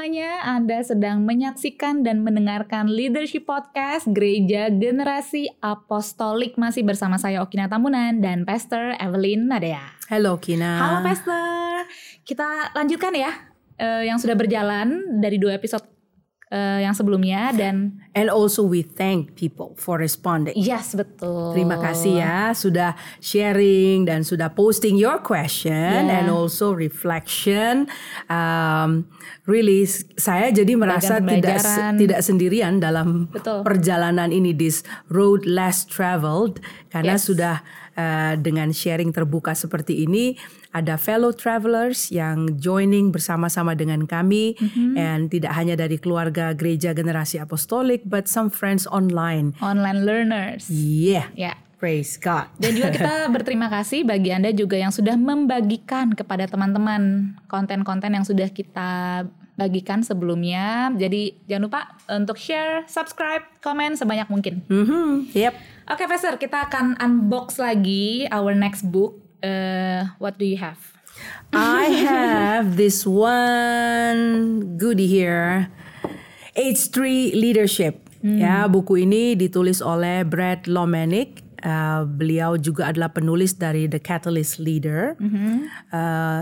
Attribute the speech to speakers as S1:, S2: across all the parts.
S1: Anda sedang menyaksikan dan mendengarkan Leadership Podcast Gereja Generasi Apostolik masih bersama saya Okina Tamunan dan Pastor Evelyn Nadea.
S2: Halo Kina.
S1: Halo Pastor. Kita lanjutkan ya uh, yang sudah berjalan dari dua episode uh, yang sebelumnya dan
S2: and also we thank people for responding.
S1: Yes, betul.
S2: Terima kasih ya sudah sharing dan sudah posting your question yeah. and also reflection. Um, really saya jadi merasa tidak tidak sendirian dalam betul. perjalanan ini this road less traveled karena yes. sudah uh, dengan sharing terbuka seperti ini ada fellow travelers yang joining bersama-sama dengan kami mm-hmm. and tidak hanya dari keluarga gereja generasi apostolik but some friends online
S1: online learners
S2: yeah
S1: yeah
S2: Praise God.
S1: Dan juga kita berterima kasih bagi Anda juga yang sudah membagikan kepada teman-teman konten-konten yang sudah kita bagikan sebelumnya. Jadi jangan lupa untuk share, subscribe, komen sebanyak mungkin.
S2: Mm-hmm. Yep.
S1: Oke, okay, Pastor, kita akan unbox lagi our next book uh, what do you have?
S2: I have this one goodie here. H3 Leadership. Hmm. Ya, buku ini ditulis oleh Brad Lomenick. Uh, beliau juga adalah penulis dari The Catalyst Leader. Mm-hmm. Uh,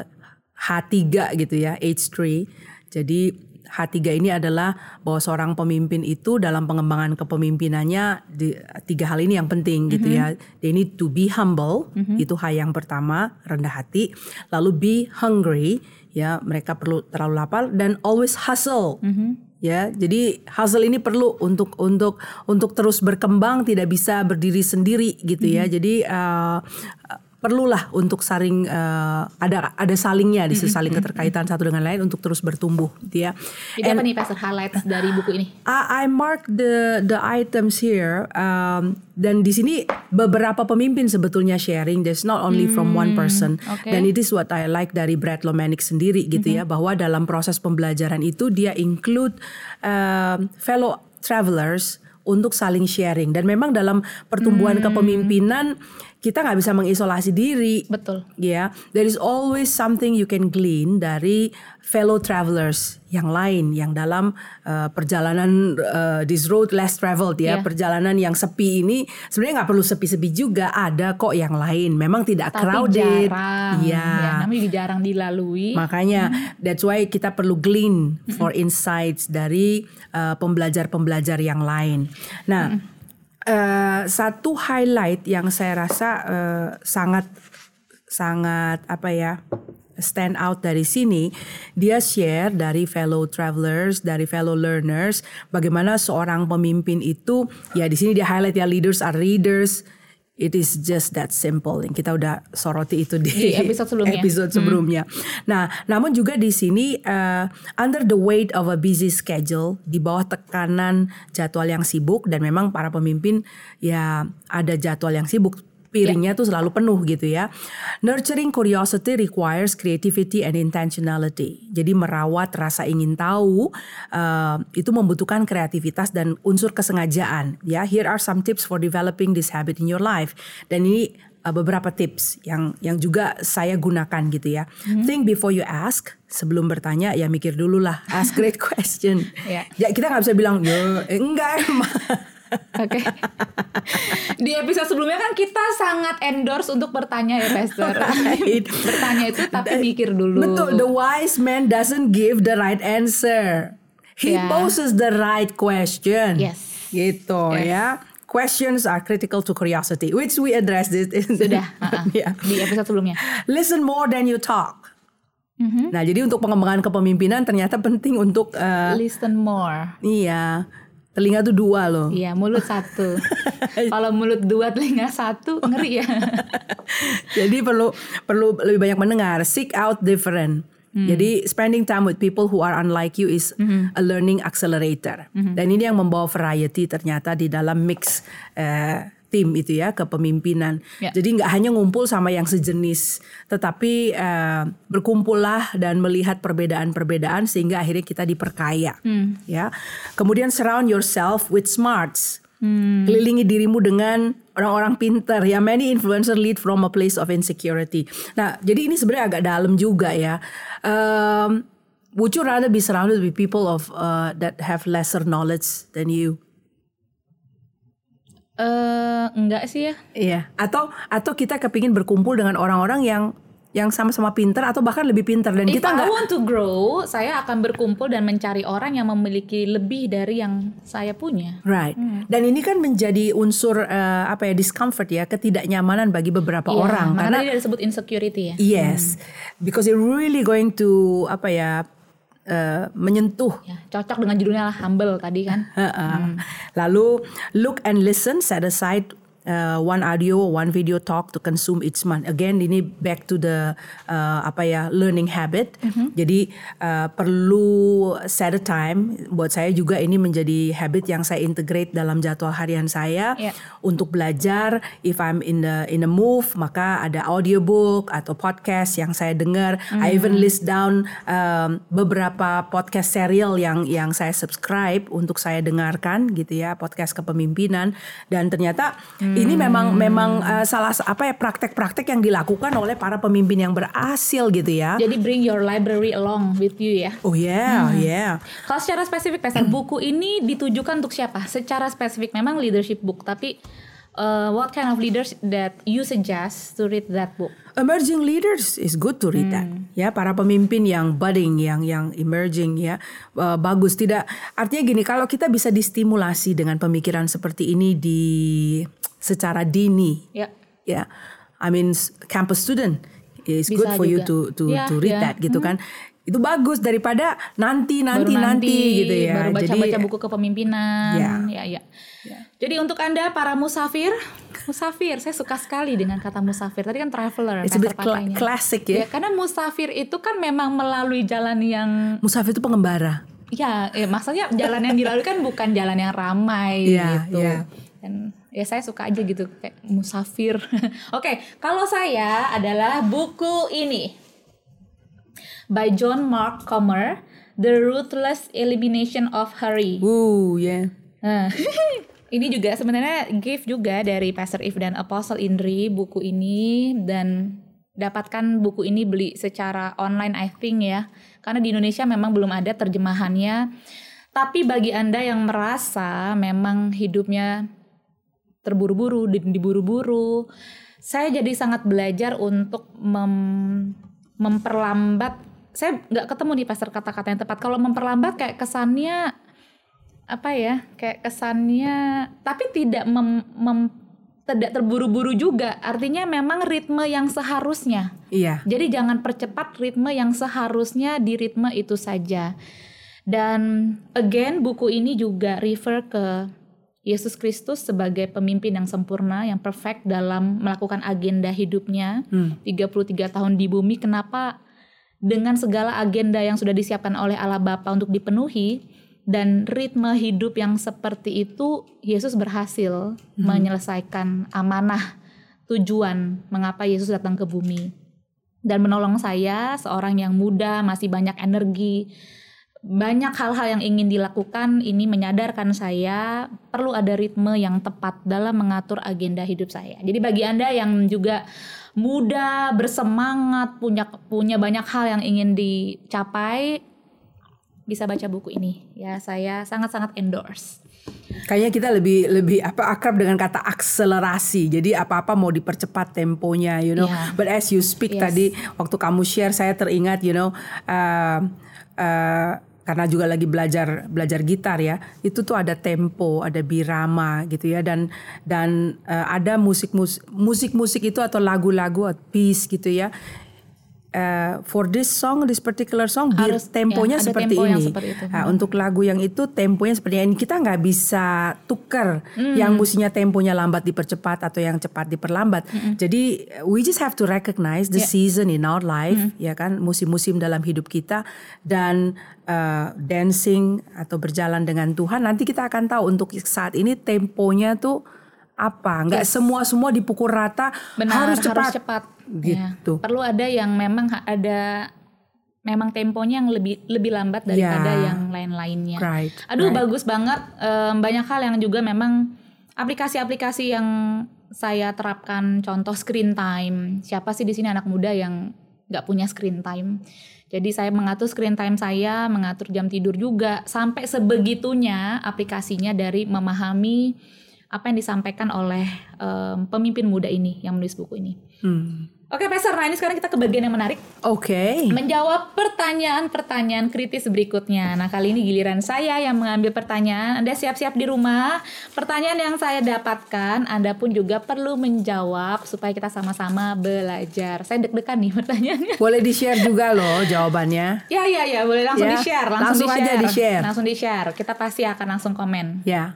S2: H3 gitu ya, H3. Jadi H3 ini adalah bahwa seorang pemimpin itu dalam pengembangan kepemimpinannya di, tiga hal ini yang penting gitu mm -hmm. ya. They need to be humble, mm -hmm. itu hal yang pertama, rendah hati. Lalu be hungry, ya mereka perlu terlalu lapar dan always hustle. Mm -hmm. Ya, jadi hustle ini perlu untuk untuk untuk terus berkembang, tidak bisa berdiri sendiri gitu ya. Mm -hmm. Jadi uh, perlulah untuk saling uh, ada ada salingnya di saling keterkaitan satu dengan lain untuk terus bertumbuh gitu ya.
S1: Jadi apa nih pastor highlights dari buku ini?
S2: I, I mark the the items here um, dan di sini beberapa pemimpin sebetulnya sharing there's not only hmm, from one hmm, person okay. dan it is what I like dari Brad Lomenick sendiri gitu mm -hmm. ya bahwa dalam proses pembelajaran itu dia include uh, fellow travelers untuk saling sharing dan memang dalam pertumbuhan hmm. kepemimpinan kita nggak bisa mengisolasi diri.
S1: Betul.
S2: Ya, yeah. there is always something you can glean dari fellow travelers yang lain yang dalam uh, perjalanan uh, this road less traveled ya, yeah. perjalanan yang sepi ini sebenarnya nggak perlu sepi-sepi juga, ada kok yang lain. Memang tidak
S1: Tapi
S2: crowded.
S1: Jarang. Ya. ya, namanya jarang dilalui.
S2: Makanya hmm. that's why kita perlu glean for insights dari uh, pembelajar-pembelajar yang lain. Nah, hmm uh, satu highlight yang saya rasa uh, sangat sangat apa ya stand out dari sini dia share dari fellow travelers dari fellow learners bagaimana seorang pemimpin itu ya di sini dia highlight ya leaders are readers It is just that simple. Yang kita udah soroti itu di,
S1: di episode sebelumnya.
S2: Episode sebelumnya. Hmm. Nah, namun juga di sini uh, under the weight of a busy schedule, di bawah tekanan jadwal yang sibuk dan memang para pemimpin ya ada jadwal yang sibuk piringnya yeah. tuh selalu penuh gitu ya. Nurturing curiosity requires creativity and intentionality. Jadi merawat rasa ingin tahu uh, itu membutuhkan kreativitas dan unsur kesengajaan. Ya, here are some tips for developing this habit in your life. Dan ini uh, beberapa tips yang yang juga saya gunakan gitu ya. Mm-hmm. Think before you ask. Sebelum bertanya ya mikir dulu lah. Ask great question. yeah. Ya kita nggak bisa bilang ya enggak emang.
S1: Oke. Okay. Di episode sebelumnya kan kita sangat endorse untuk bertanya ya, Pastor. Right. bertanya itu tapi mikir dulu.
S2: Betul, the wise man doesn't give the right answer. He yeah. poses the right question.
S1: Yes.
S2: Gitu yes. ya. Questions are critical to curiosity, which we addressed it in
S1: Sudah, uh -uh. yeah. di episode sebelumnya.
S2: Listen more than you talk. Mm-hmm. Nah, jadi untuk pengembangan kepemimpinan ternyata penting untuk
S1: uh, listen more.
S2: Iya Telinga tuh dua loh.
S1: Iya, mulut satu. Kalau mulut dua, telinga satu, ngeri ya.
S2: Jadi perlu perlu lebih banyak mendengar. Seek out different. Hmm. Jadi spending time with people who are unlike you is hmm. a learning accelerator. Hmm. Dan ini yang membawa variety ternyata di dalam mix uh, tim itu ya kepemimpinan. Ya. Jadi nggak hanya ngumpul sama yang sejenis, tetapi uh, berkumpullah dan melihat perbedaan-perbedaan sehingga akhirnya kita diperkaya. Hmm. Ya. Kemudian surround yourself with smarts. Hmm. Kelilingi dirimu dengan orang-orang pintar ya. Many influencer lead from a place of insecurity. Nah, jadi ini sebenarnya agak dalam juga ya. Um, would you rather be surrounded with people of uh, that have lesser knowledge than you?
S1: Eh enggak sih ya.
S2: Iya. Atau atau kita kepingin berkumpul dengan orang-orang yang yang sama-sama pinter atau bahkan lebih pinter dan
S1: If
S2: kita
S1: I
S2: nggak
S1: want to grow, saya akan berkumpul dan mencari orang yang memiliki lebih dari yang saya punya.
S2: Right. Dan ini kan menjadi unsur eh, apa ya discomfort ya, ketidaknyamanan bagi beberapa
S1: Iya,
S2: orang karena
S1: tadi dia disebut insecurity ya.
S2: yes, because it really going to apa ya eh, menyentuh
S1: Ya, cocok dengan judulnya lah humble tadi kan.
S2: Heeh. Lalu look and listen set aside uh, one audio one video talk to consume each month. Again ini back to the uh, apa ya learning habit. Jadi uh, perlu set a time buat saya juga ini menjadi habit yang saya integrate dalam jadwal harian saya
S1: Yeah.
S2: untuk belajar. If I'm in the in a move maka ada audiobook atau podcast yang saya dengar. I even list down um, beberapa podcast serial yang yang saya subscribe untuk saya dengarkan gitu ya podcast kepemimpinan dan ternyata ini memang memang uh, salah apa ya praktek-praktek yang dilakukan oleh para pemimpin yang berhasil gitu ya.
S1: Jadi bring your library along with you ya.
S2: Oh yeah, yeah.
S1: Kalau secara spesifik Pastor, buku ini ditujukan untuk siapa? Secara spesifik memang leadership book, tapi uh, what kind of leaders that you suggest to read that book?
S2: Emerging leaders is good to read that. Ya, para pemimpin yang budding, yang yang emerging ya, uh, bagus. Tidak artinya gini, kalau kita bisa distimulasi dengan pemikiran seperti ini di secara dini,
S1: Ya.
S2: ya, I mean campus student is
S1: Bisa
S2: good for you
S1: juga.
S2: to to
S1: Ya,
S2: to read
S1: ya.
S2: that gitu kan. Itu bagus daripada nanti nanti
S1: baru
S2: nanti, gitu ya.
S1: baru baca-baca
S2: Jadi
S1: buku kepemimpinan.
S2: Ya.
S1: Ya, ya. Jadi untuk Anda para musafir, musafir, saya suka sekali dengan kata musafir. Tadi kan traveler,
S2: it's a bit
S1: Pastor
S2: cla-
S1: pakainya.
S2: classic
S1: Ya,
S2: ya.
S1: karena musafir itu kan memang melalui jalan yang
S2: Musafir itu pengembara.
S1: ya, ya maksudnya jalan yang dilalui kan bukan jalan yang ramai
S2: Iya,
S1: gitu.
S2: iya.
S1: Dan ya saya suka aja gitu kayak musafir. Oke, kalau saya adalah buku ini by John Mark Comer, The Ruthless Elimination of Hurry.
S2: Woo, ya.
S1: Nah, ini juga sebenarnya gift juga dari Pastor If dan Apostle Indri buku ini dan dapatkan buku ini beli secara online I think ya. Karena di Indonesia memang belum ada terjemahannya. Tapi bagi Anda yang merasa memang hidupnya terburu-buru, di- diburu-buru, saya jadi sangat belajar untuk mem- memperlambat. Saya nggak ketemu nih pastor kata-kata yang tepat. Kalau memperlambat kayak kesannya apa ya kayak kesannya tapi tidak mem, mem- tidak terburu-buru juga artinya memang ritme yang seharusnya
S2: Iya.
S1: jadi jangan percepat ritme yang seharusnya di ritme itu saja dan again buku ini juga refer ke Yesus Kristus sebagai pemimpin yang sempurna yang perfect dalam melakukan agenda hidupnya 33 tahun di bumi. Kenapa? Dengan segala agenda yang sudah disiapkan oleh Allah Bapa untuk dipenuhi dan ritme hidup yang seperti itu Yesus berhasil menyelesaikan amanah tujuan mengapa Yesus datang ke bumi. Dan menolong saya seorang yang muda masih banyak energi banyak hal-hal yang ingin dilakukan ini menyadarkan saya perlu ada ritme yang tepat dalam mengatur agenda hidup saya. Jadi bagi Anda yang juga muda, bersemangat, punya punya banyak hal yang ingin dicapai bisa baca buku ini. Ya, saya sangat-sangat endorse.
S2: Kayaknya kita lebih lebih apa akrab dengan kata akselerasi. Jadi apa-apa mau dipercepat temponya, you know.
S1: Yeah.
S2: But as you speak
S1: Yes.
S2: tadi waktu kamu share saya teringat, you know, uh, uh, karena juga lagi belajar belajar gitar ya. Itu tuh ada tempo, ada birama gitu ya dan dan uh, ada musik musik musik itu atau lagu-lagu piece gitu ya. Uh, for this song, this particular song,
S1: Harus,
S2: temponya
S1: ya,
S2: seperti
S1: tempo
S2: ini.
S1: seperti itu.
S2: Nah, untuk lagu yang itu temponya seperti ini kita nggak bisa tuker
S1: Hmm.
S2: yang mestinya temponya lambat dipercepat atau yang cepat diperlambat. Jadi we just have to recognize the
S1: Ya.
S2: season in our life
S1: Hmm.
S2: ya kan musim-musim dalam hidup kita dan uh, dancing atau berjalan dengan Tuhan nanti kita akan tahu untuk saat ini temponya tuh apa nggak semua semua dipukul rata
S1: Benar,
S2: harus cepat,
S1: cepat.
S2: gitu.
S1: Ya, Perlu ada yang memang ada memang temponya yang lebih lebih lambat daripada
S2: Ya.
S1: yang lain-lainnya.
S2: Right,
S1: Aduh
S2: right.
S1: bagus banget. Em, banyak hal yang juga memang aplikasi-aplikasi yang saya terapkan. Contoh screen time. Siapa sih di sini anak muda yang nggak punya screen time. Jadi saya mengatur screen time saya, mengatur jam tidur juga, sampai sebegitunya aplikasinya dari memahami apa yang disampaikan oleh em, pemimpin muda ini yang menulis buku ini.
S2: Hmm.
S1: Oke, Pastor. Nah, ini sekarang kita ke bagian yang menarik.
S2: Oke.
S1: Menjawab pertanyaan-pertanyaan kritis berikutnya. Nah, kali ini giliran saya yang mengambil pertanyaan. Anda siap-siap di rumah. Pertanyaan yang saya dapatkan, Anda pun juga perlu menjawab supaya kita sama-sama belajar. Saya deg-degan nih pertanyaannya.
S2: Boleh di-share juga loh jawabannya.
S1: Ya, ya, ya. Boleh langsung
S2: Ya,
S1: di-share. Langsung,
S2: langsung aja
S1: di-share.
S2: di-share.
S1: Langsung di-share. Kita pasti akan langsung komen.
S2: Ya.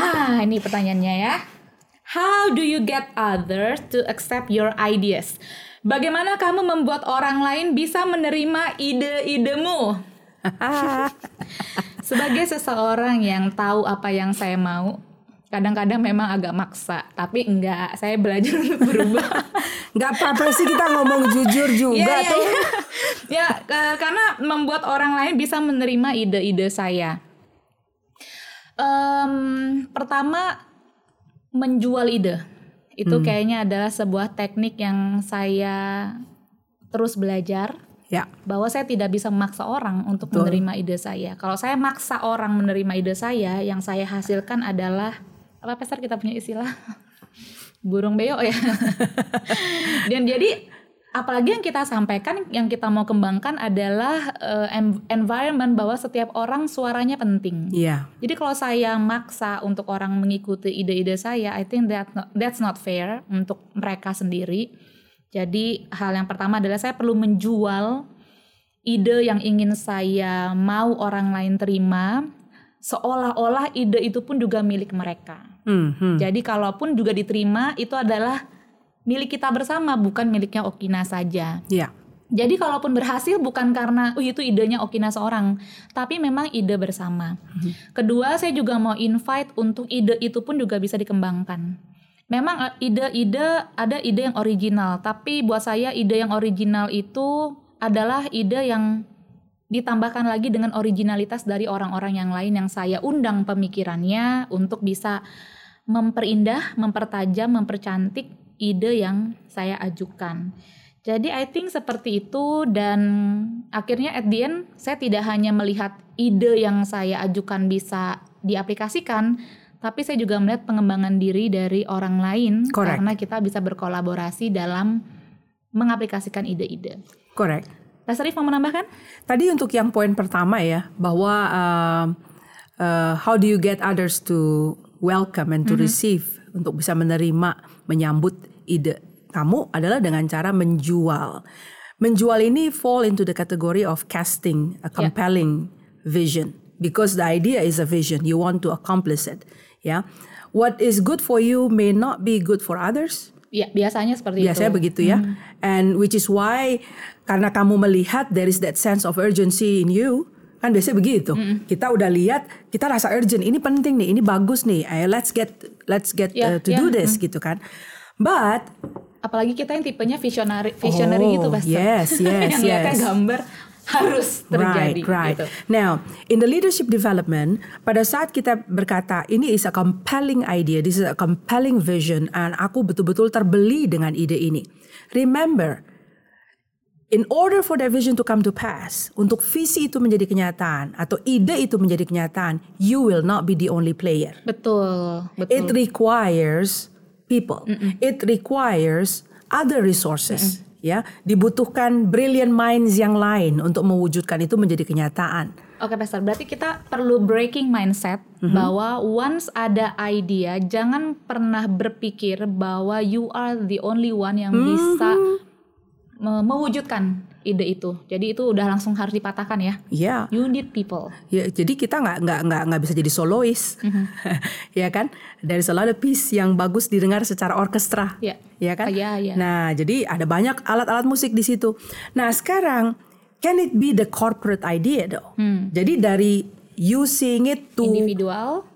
S1: Ah, ini pertanyaannya ya. How do you get others to accept your ideas? Bagaimana kamu membuat orang lain bisa menerima ide-idemu? Sebagai seseorang yang tahu apa yang saya mau, kadang-kadang memang agak maksa, tapi enggak, saya belajar untuk berubah.
S2: Nggak apa-apa sih kita ngomong jujur juga
S1: Iya, iya,
S2: tuh.
S1: iya. ya, ke- karena membuat orang lain bisa menerima ide-ide saya. Em, pertama, menjual ide. Itu kayaknya adalah sebuah teknik yang saya terus belajar
S2: Ya.
S1: bahwa saya tidak bisa memaksa orang untuk menerima ide saya. Kalau saya maksa orang menerima ide saya, yang saya hasilkan adalah apa Pastor kita punya istilah burung beo ya. Dan jadi apalagi yang kita sampaikan, yang kita mau kembangkan adalah em- environment bahwa setiap orang suaranya penting.
S2: Iya.
S1: Jadi kalau saya maksa untuk orang mengikuti ide-ide saya, I think that not- that's not fair untuk mereka sendiri. Jadi hal yang pertama adalah saya perlu menjual ide yang ingin saya mau orang lain terima, seolah-olah ide itu pun juga milik mereka.
S2: Hmm, hmm.
S1: Jadi kalaupun juga diterima, itu adalah milik kita bersama, bukan miliknya Okina saja.
S2: Ya.
S1: Jadi kalaupun berhasil bukan karena oh itu idenya Okina seorang, tapi memang ide bersama. Kedua, saya juga mau invite untuk ide itu pun juga bisa dikembangkan. Memang eh, ide-ide ada ide yang original, tapi buat saya ide yang original itu adalah ide yang ditambahkan lagi dengan originalitas dari orang-orang yang lain yang saya undang pemikirannya untuk bisa memperindah, mempertajam, mempercantik ide yang saya ajukan. Jadi I think seperti itu dan akhirnya at the end saya tidak hanya melihat ide yang saya ajukan bisa diaplikasikan, tapi saya juga melihat pengembangan diri dari orang lain
S2: Correct.
S1: karena kita bisa berkolaborasi dalam mengaplikasikan ide-ide.
S2: Correct.
S1: Pastor Rif mau menambahkan?
S2: Tadi untuk yang poin pertama ya, bahwa um, uh, how do you get others to welcome and to receive untuk bisa menerima, menyambut ide kamu adalah dengan cara menjual. Menjual ini fall into the category of casting a compelling vision because the idea is a vision. You want to accomplish it. Ya, what is good for you may not be good for others.
S1: Ya, biasanya seperti
S2: Biasanya
S1: itu.
S2: begitu ya. And which is why karena kamu melihat there is that sense of urgency in you, kan biasanya begitu. Kita udah lihat, kita rasa urgent, ini penting nih, ini bagus nih. Ayo let's get let's get
S1: Ya,
S2: uh, to
S1: ya,
S2: do this gitu kan. But
S1: Apalagi kita yang tipenya visionary, visionary
S2: Oh,
S1: gitu, Pastor.
S2: yes, yes,
S1: yang
S2: yes.
S1: gambar harus terjadi
S2: Right, right.
S1: gitu.
S2: Now, in the leadership development, pada saat kita berkata ini is a compelling idea, this is a compelling vision, and aku betul-betul terbeli dengan ide ini. Remember, in order for that vision to come to pass, untuk visi itu menjadi kenyataan atau ide itu menjadi kenyataan, you will not be the only player.
S1: Betul, betul.
S2: It requires people. It requires other resources. Ya, dibutuhkan brilliant minds yang lain untuk mewujudkan itu menjadi kenyataan.
S1: Oke, Pastor. Berarti kita perlu breaking mindset
S2: Mhm.
S1: bahwa once ada idea, jangan pernah berpikir bahwa you are the only one yang bisa
S2: Mhm.
S1: me- mewujudkan ide itu. Jadi itu udah langsung harus dipatahkan ya.
S2: Ya,
S1: You need people.
S2: ya jadi kita nggak nggak nggak nggak bisa jadi solois, ya kan? There is a lot of piece yang bagus didengar secara orkestra,
S1: Ya.
S2: ya kan?
S1: Iya, iya.
S2: Nah, jadi ada banyak alat-alat musik di situ. Nah, sekarang can it be the corporate idea dong? Jadi dari you seeing it to
S1: Individual.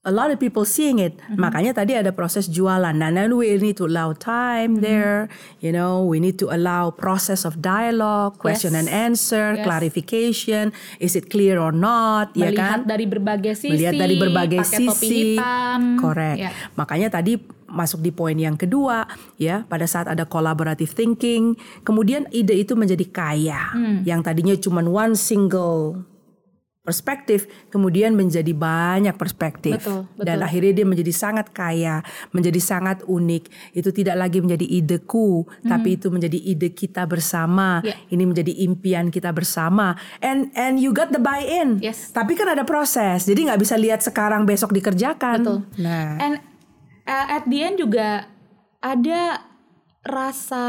S2: A lot of people seeing it.
S1: Mm-hmm.
S2: Makanya tadi ada proses jualan. Nah, then we need to allow time
S1: Mm-hmm.
S2: there. You know, we need to allow process of dialogue, question
S1: Yes.
S2: and answer,
S1: Yes.
S2: clarification. Is it clear or not? ya
S1: Melihat
S2: kan?
S1: dari berbagai sisi.
S2: Melihat dari berbagai
S1: pakai topi
S2: sisi.
S1: hitam.
S2: Correct.
S1: Ya.
S2: Makanya tadi masuk di poin yang kedua ya pada saat ada collaborative thinking kemudian ide itu menjadi kaya yang tadinya cuma one single perspektif kemudian menjadi banyak perspektif
S1: Betul, betul.
S2: dan akhirnya dia menjadi sangat kaya menjadi sangat unik itu tidak lagi menjadi ideku tapi itu menjadi ide kita bersama
S1: Ya.
S2: ini menjadi impian kita bersama and and you got the buy in
S1: Yes.
S2: tapi kan ada proses jadi nggak bisa lihat sekarang besok dikerjakan
S1: Betul.
S2: nah
S1: And uh, at the end juga ada rasa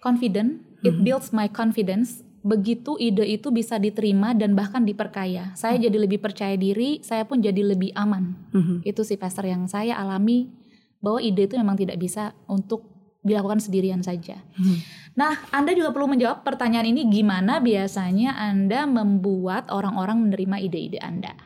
S1: confident. It
S2: Mm-hmm.
S1: builds my confidence. Begitu ide itu bisa diterima dan bahkan diperkaya. Saya
S2: Mm-hmm.
S1: jadi lebih percaya diri, saya pun jadi lebih aman.
S2: Mhm.
S1: Itu sih pastor yang saya alami bahwa ide itu memang tidak bisa untuk dilakukan sendirian saja.
S2: Mm-hmm.
S1: Nah, Anda juga perlu menjawab pertanyaan ini gimana biasanya Anda membuat orang-orang menerima ide-ide Anda.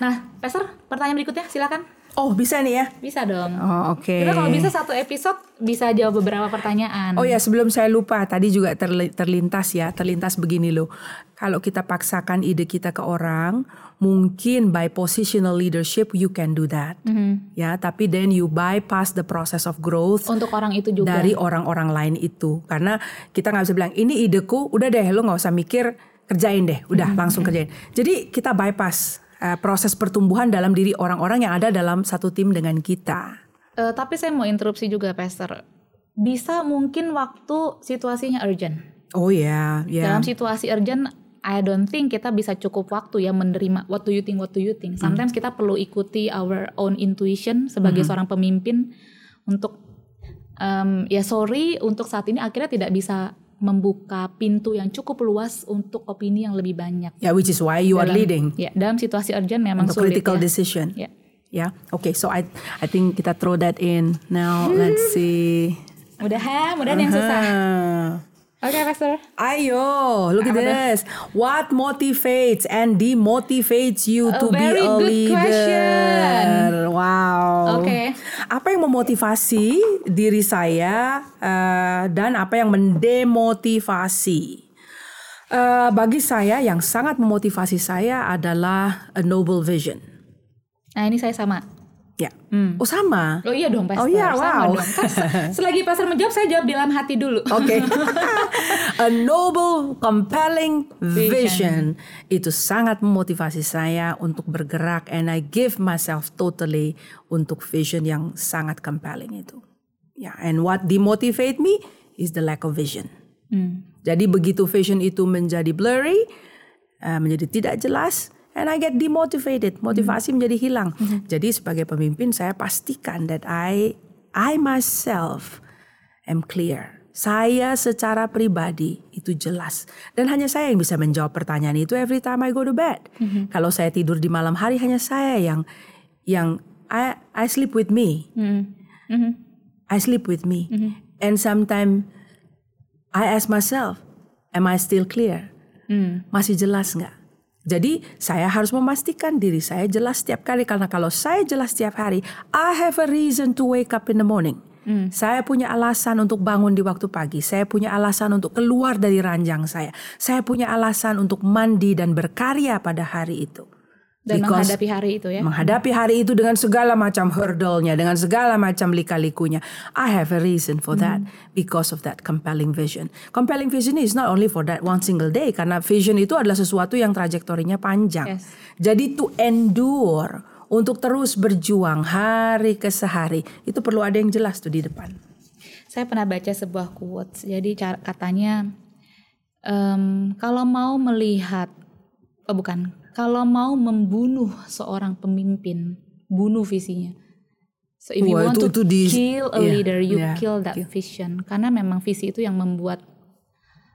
S1: Nah, Pastor, pertanyaan berikutnya silakan.
S2: Oh bisa nih ya
S1: Bisa dong.
S2: oh oke
S1: Kita kalau bisa satu episode bisa jawab beberapa pertanyaan.
S2: Oh ya sebelum saya lupa tadi juga terli- terlintas ya terlintas begini loh kalau kita paksakan ide kita ke orang mungkin by positional leadership you can do that
S1: Mhm.
S2: ya tapi then you bypass the process of growth
S1: Untuk orang itu juga.
S2: dari orang-orang lain itu karena kita nggak bisa bilang ini ideku udah deh lo nggak usah mikir kerjain deh udah
S1: Mm-hmm.
S2: langsung kerjain jadi kita bypass uh, proses pertumbuhan dalam diri orang-orang yang ada dalam satu tim dengan kita
S1: Eh, tapi saya mau interupsi juga, Pastor. Bisa mungkin waktu situasinya urgent.
S2: oh ya ya
S1: Dalam situasi urgent, I don't think kita bisa cukup waktu ya menerima what do you think, what do you think. Sometimes kita perlu ikuti our own intuition sebagai seorang pemimpin untuk em, ya sorry untuk saat ini akhirnya tidak bisa membuka pintu yang cukup luas untuk opini yang lebih banyak.
S2: ya which is why you are
S1: Dalam-
S2: leading
S1: Ya, dalam situasi urgent memang
S2: untuk
S1: sulit
S2: critical
S1: ya.
S2: decision.
S1: Ya.
S2: Yeah. Okay. So I I think kita throw that in now. Let's see.
S1: Mudahan, mudahan yang susah. Oke, Pastor.
S2: Ayo, look at this. What motivates and demotivates you
S1: A
S2: to be a
S1: good
S2: leader?
S1: question.
S2: Wow.
S1: Oke.
S2: Apa yang memotivasi diri saya eh, dan apa yang mendemotivasi? Eh, bagi saya yang sangat memotivasi saya adalah a noble vision.
S1: Nah, ini saya sama.
S2: Ya. Oh sama.
S1: Oh iya dong, Pastor.
S2: Oh iya,
S1: Sama
S2: wow.
S1: dong. Kan se- selagi Pastor menjawab, saya jawab dalam hati dulu.
S2: Oke. A noble, compelling vision. itu sangat memotivasi saya untuk bergerak and I give myself totally untuk vision yang sangat compelling itu. Ya, and what demotivate me is the lack of vision.
S1: Hmm.
S2: Jadi begitu vision itu menjadi blurry, eh, menjadi tidak jelas, and I get demotivated, motivasi menjadi hilang. Jadi sebagai pemimpin saya pastikan that I I myself am clear. Saya secara pribadi itu jelas dan hanya saya yang bisa menjawab pertanyaan itu every time I go to bed. Kalau saya tidur di malam hari hanya saya yang yang I I sleep with me.
S1: Hmm. Mhm.
S2: I sleep with me. And sometimes I ask myself, am I still clear?
S1: Hmm.
S2: Masih jelas nggak? Jadi saya harus memastikan diri saya jelas setiap kali karena kalau saya jelas setiap hari, I have a reason to wake up in the morning. Saya punya alasan untuk bangun di waktu pagi. Saya punya alasan untuk keluar dari ranjang saya. Saya punya alasan untuk mandi dan berkarya pada hari itu.
S1: Dan
S2: Because-
S1: menghadapi hari itu ya.
S2: Menghadapi hari itu dengan segala macam hurdle-nya, dengan segala macam lika-likunya. I have a reason for that because of that compelling vision. Compelling vision is not only for that one single day karena vision itu adalah sesuatu yang trajektorinya panjang.
S1: Yes.
S2: Jadi to endure untuk terus berjuang hari ke sehari itu perlu ada yang jelas tuh di depan.
S1: Saya pernah baca sebuah quotes. Jadi katanya em, kalau mau melihat oh bukan, kalau mau membunuh seorang pemimpin, bunuh visinya. So if you
S2: Wah,
S1: want
S2: itu-
S1: to
S2: itu di-
S1: kill a
S2: iya,
S1: leader, you
S2: iya.
S1: kill that vision. Karena memang visi itu yang membuat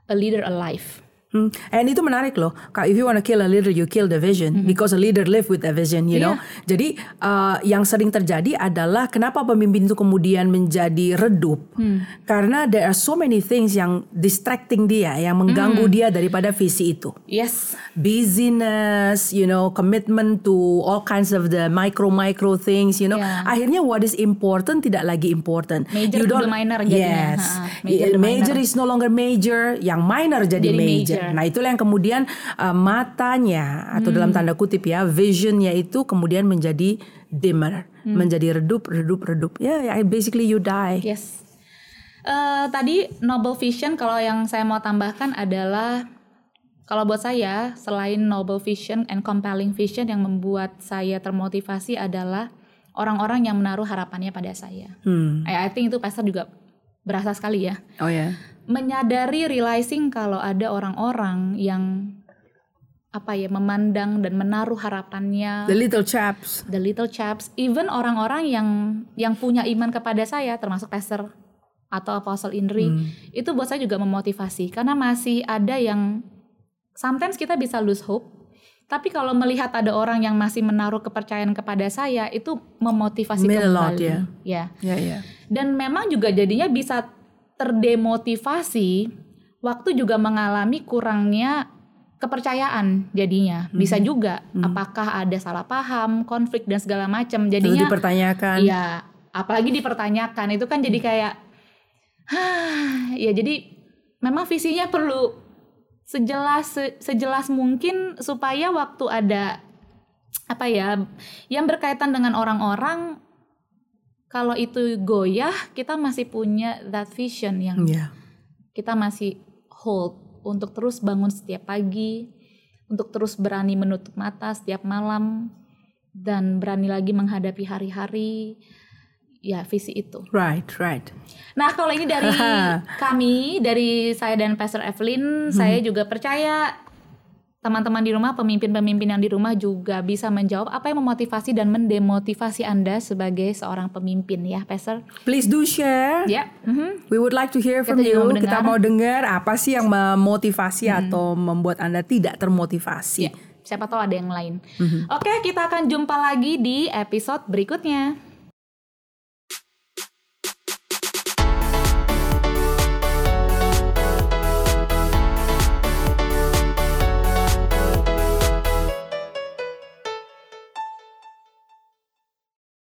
S1: a leader alive.
S2: Hmm. And itu menarik loh. If you want to kill a leader, you kill the vision because a leader live with a vision, you know. Jadi uh, yang sering terjadi adalah kenapa pemimpin itu kemudian menjadi redup? Karena there are so many things yang distracting dia, yang mengganggu dia daripada visi itu.
S1: Yes.
S2: Busyness, you know, commitment to all kinds of the micro micro things, you know.
S1: Yeah.
S2: Akhirnya what is important tidak lagi important.
S1: Major
S2: You don't-
S1: the minor jadinya.
S2: Yes.
S1: Ha, major
S2: major
S1: minor.
S2: is no longer major, yang minor jadi,
S1: Jadi
S2: major.
S1: major.
S2: Nah, itulah yang kemudian uh, matanya atau dalam tanda kutip ya, visionnya itu kemudian menjadi dimmer. menjadi redup, redup, redup. Ya, yeah, basically you die.
S1: Yes. Uh, tadi noble vision kalau yang saya mau tambahkan adalah kalau buat saya selain noble vision and compelling vision yang membuat saya termotivasi adalah orang-orang yang menaruh harapannya pada saya. Hmm. I, I think itu pastor juga berasa sekali ya.
S2: Oh ya. Yeah.
S1: Menyadari realizing kalau ada orang-orang yang apa ya memandang dan menaruh harapannya
S2: the little chaps
S1: the little chaps even orang-orang yang yang punya iman kepada saya termasuk pastor atau apostle Indri hmm. itu buat saya juga memotivasi karena masih ada yang sometimes kita bisa lose hope tapi kalau melihat ada orang yang masih menaruh kepercayaan kepada saya itu memotivasi
S2: Mean
S1: kembali
S2: lot, yeah.
S1: ya
S2: yeah, yeah.
S1: dan memang juga jadinya bisa terdemotivasi waktu juga mengalami kurangnya kepercayaan jadinya hmm. bisa juga hmm. apakah ada salah paham konflik dan segala macam jadinya
S2: Lalu dipertanyakan
S1: iya apalagi dipertanyakan itu kan jadi kayak Hah, ya jadi memang visinya perlu sejelas se, sejelas mungkin supaya waktu ada apa ya yang berkaitan dengan orang-orang kalau itu goyah kita masih punya that vision yang yeah. kita masih hold untuk terus bangun setiap pagi, untuk terus berani menutup mata setiap malam dan berani lagi menghadapi hari-hari ya visi itu.
S2: Right, right.
S1: Nah, kalau ini dari kami, dari saya dan Pastor Evelyn, hmm. saya juga percaya teman-teman di rumah, pemimpin-pemimpin yang di rumah juga bisa menjawab apa yang memotivasi dan mendemotivasi Anda sebagai seorang pemimpin ya, Pastor.
S2: Please do share.
S1: Ya. Yeah. Mm-hmm.
S2: We would like to hear from Kita you. Kita mau dengar apa sih yang memotivasi hmm. atau membuat Anda tidak termotivasi.
S1: Yeah. Siapa tahu ada yang lain. Mm-hmm. Oke, kita akan jumpa lagi di episode berikutnya.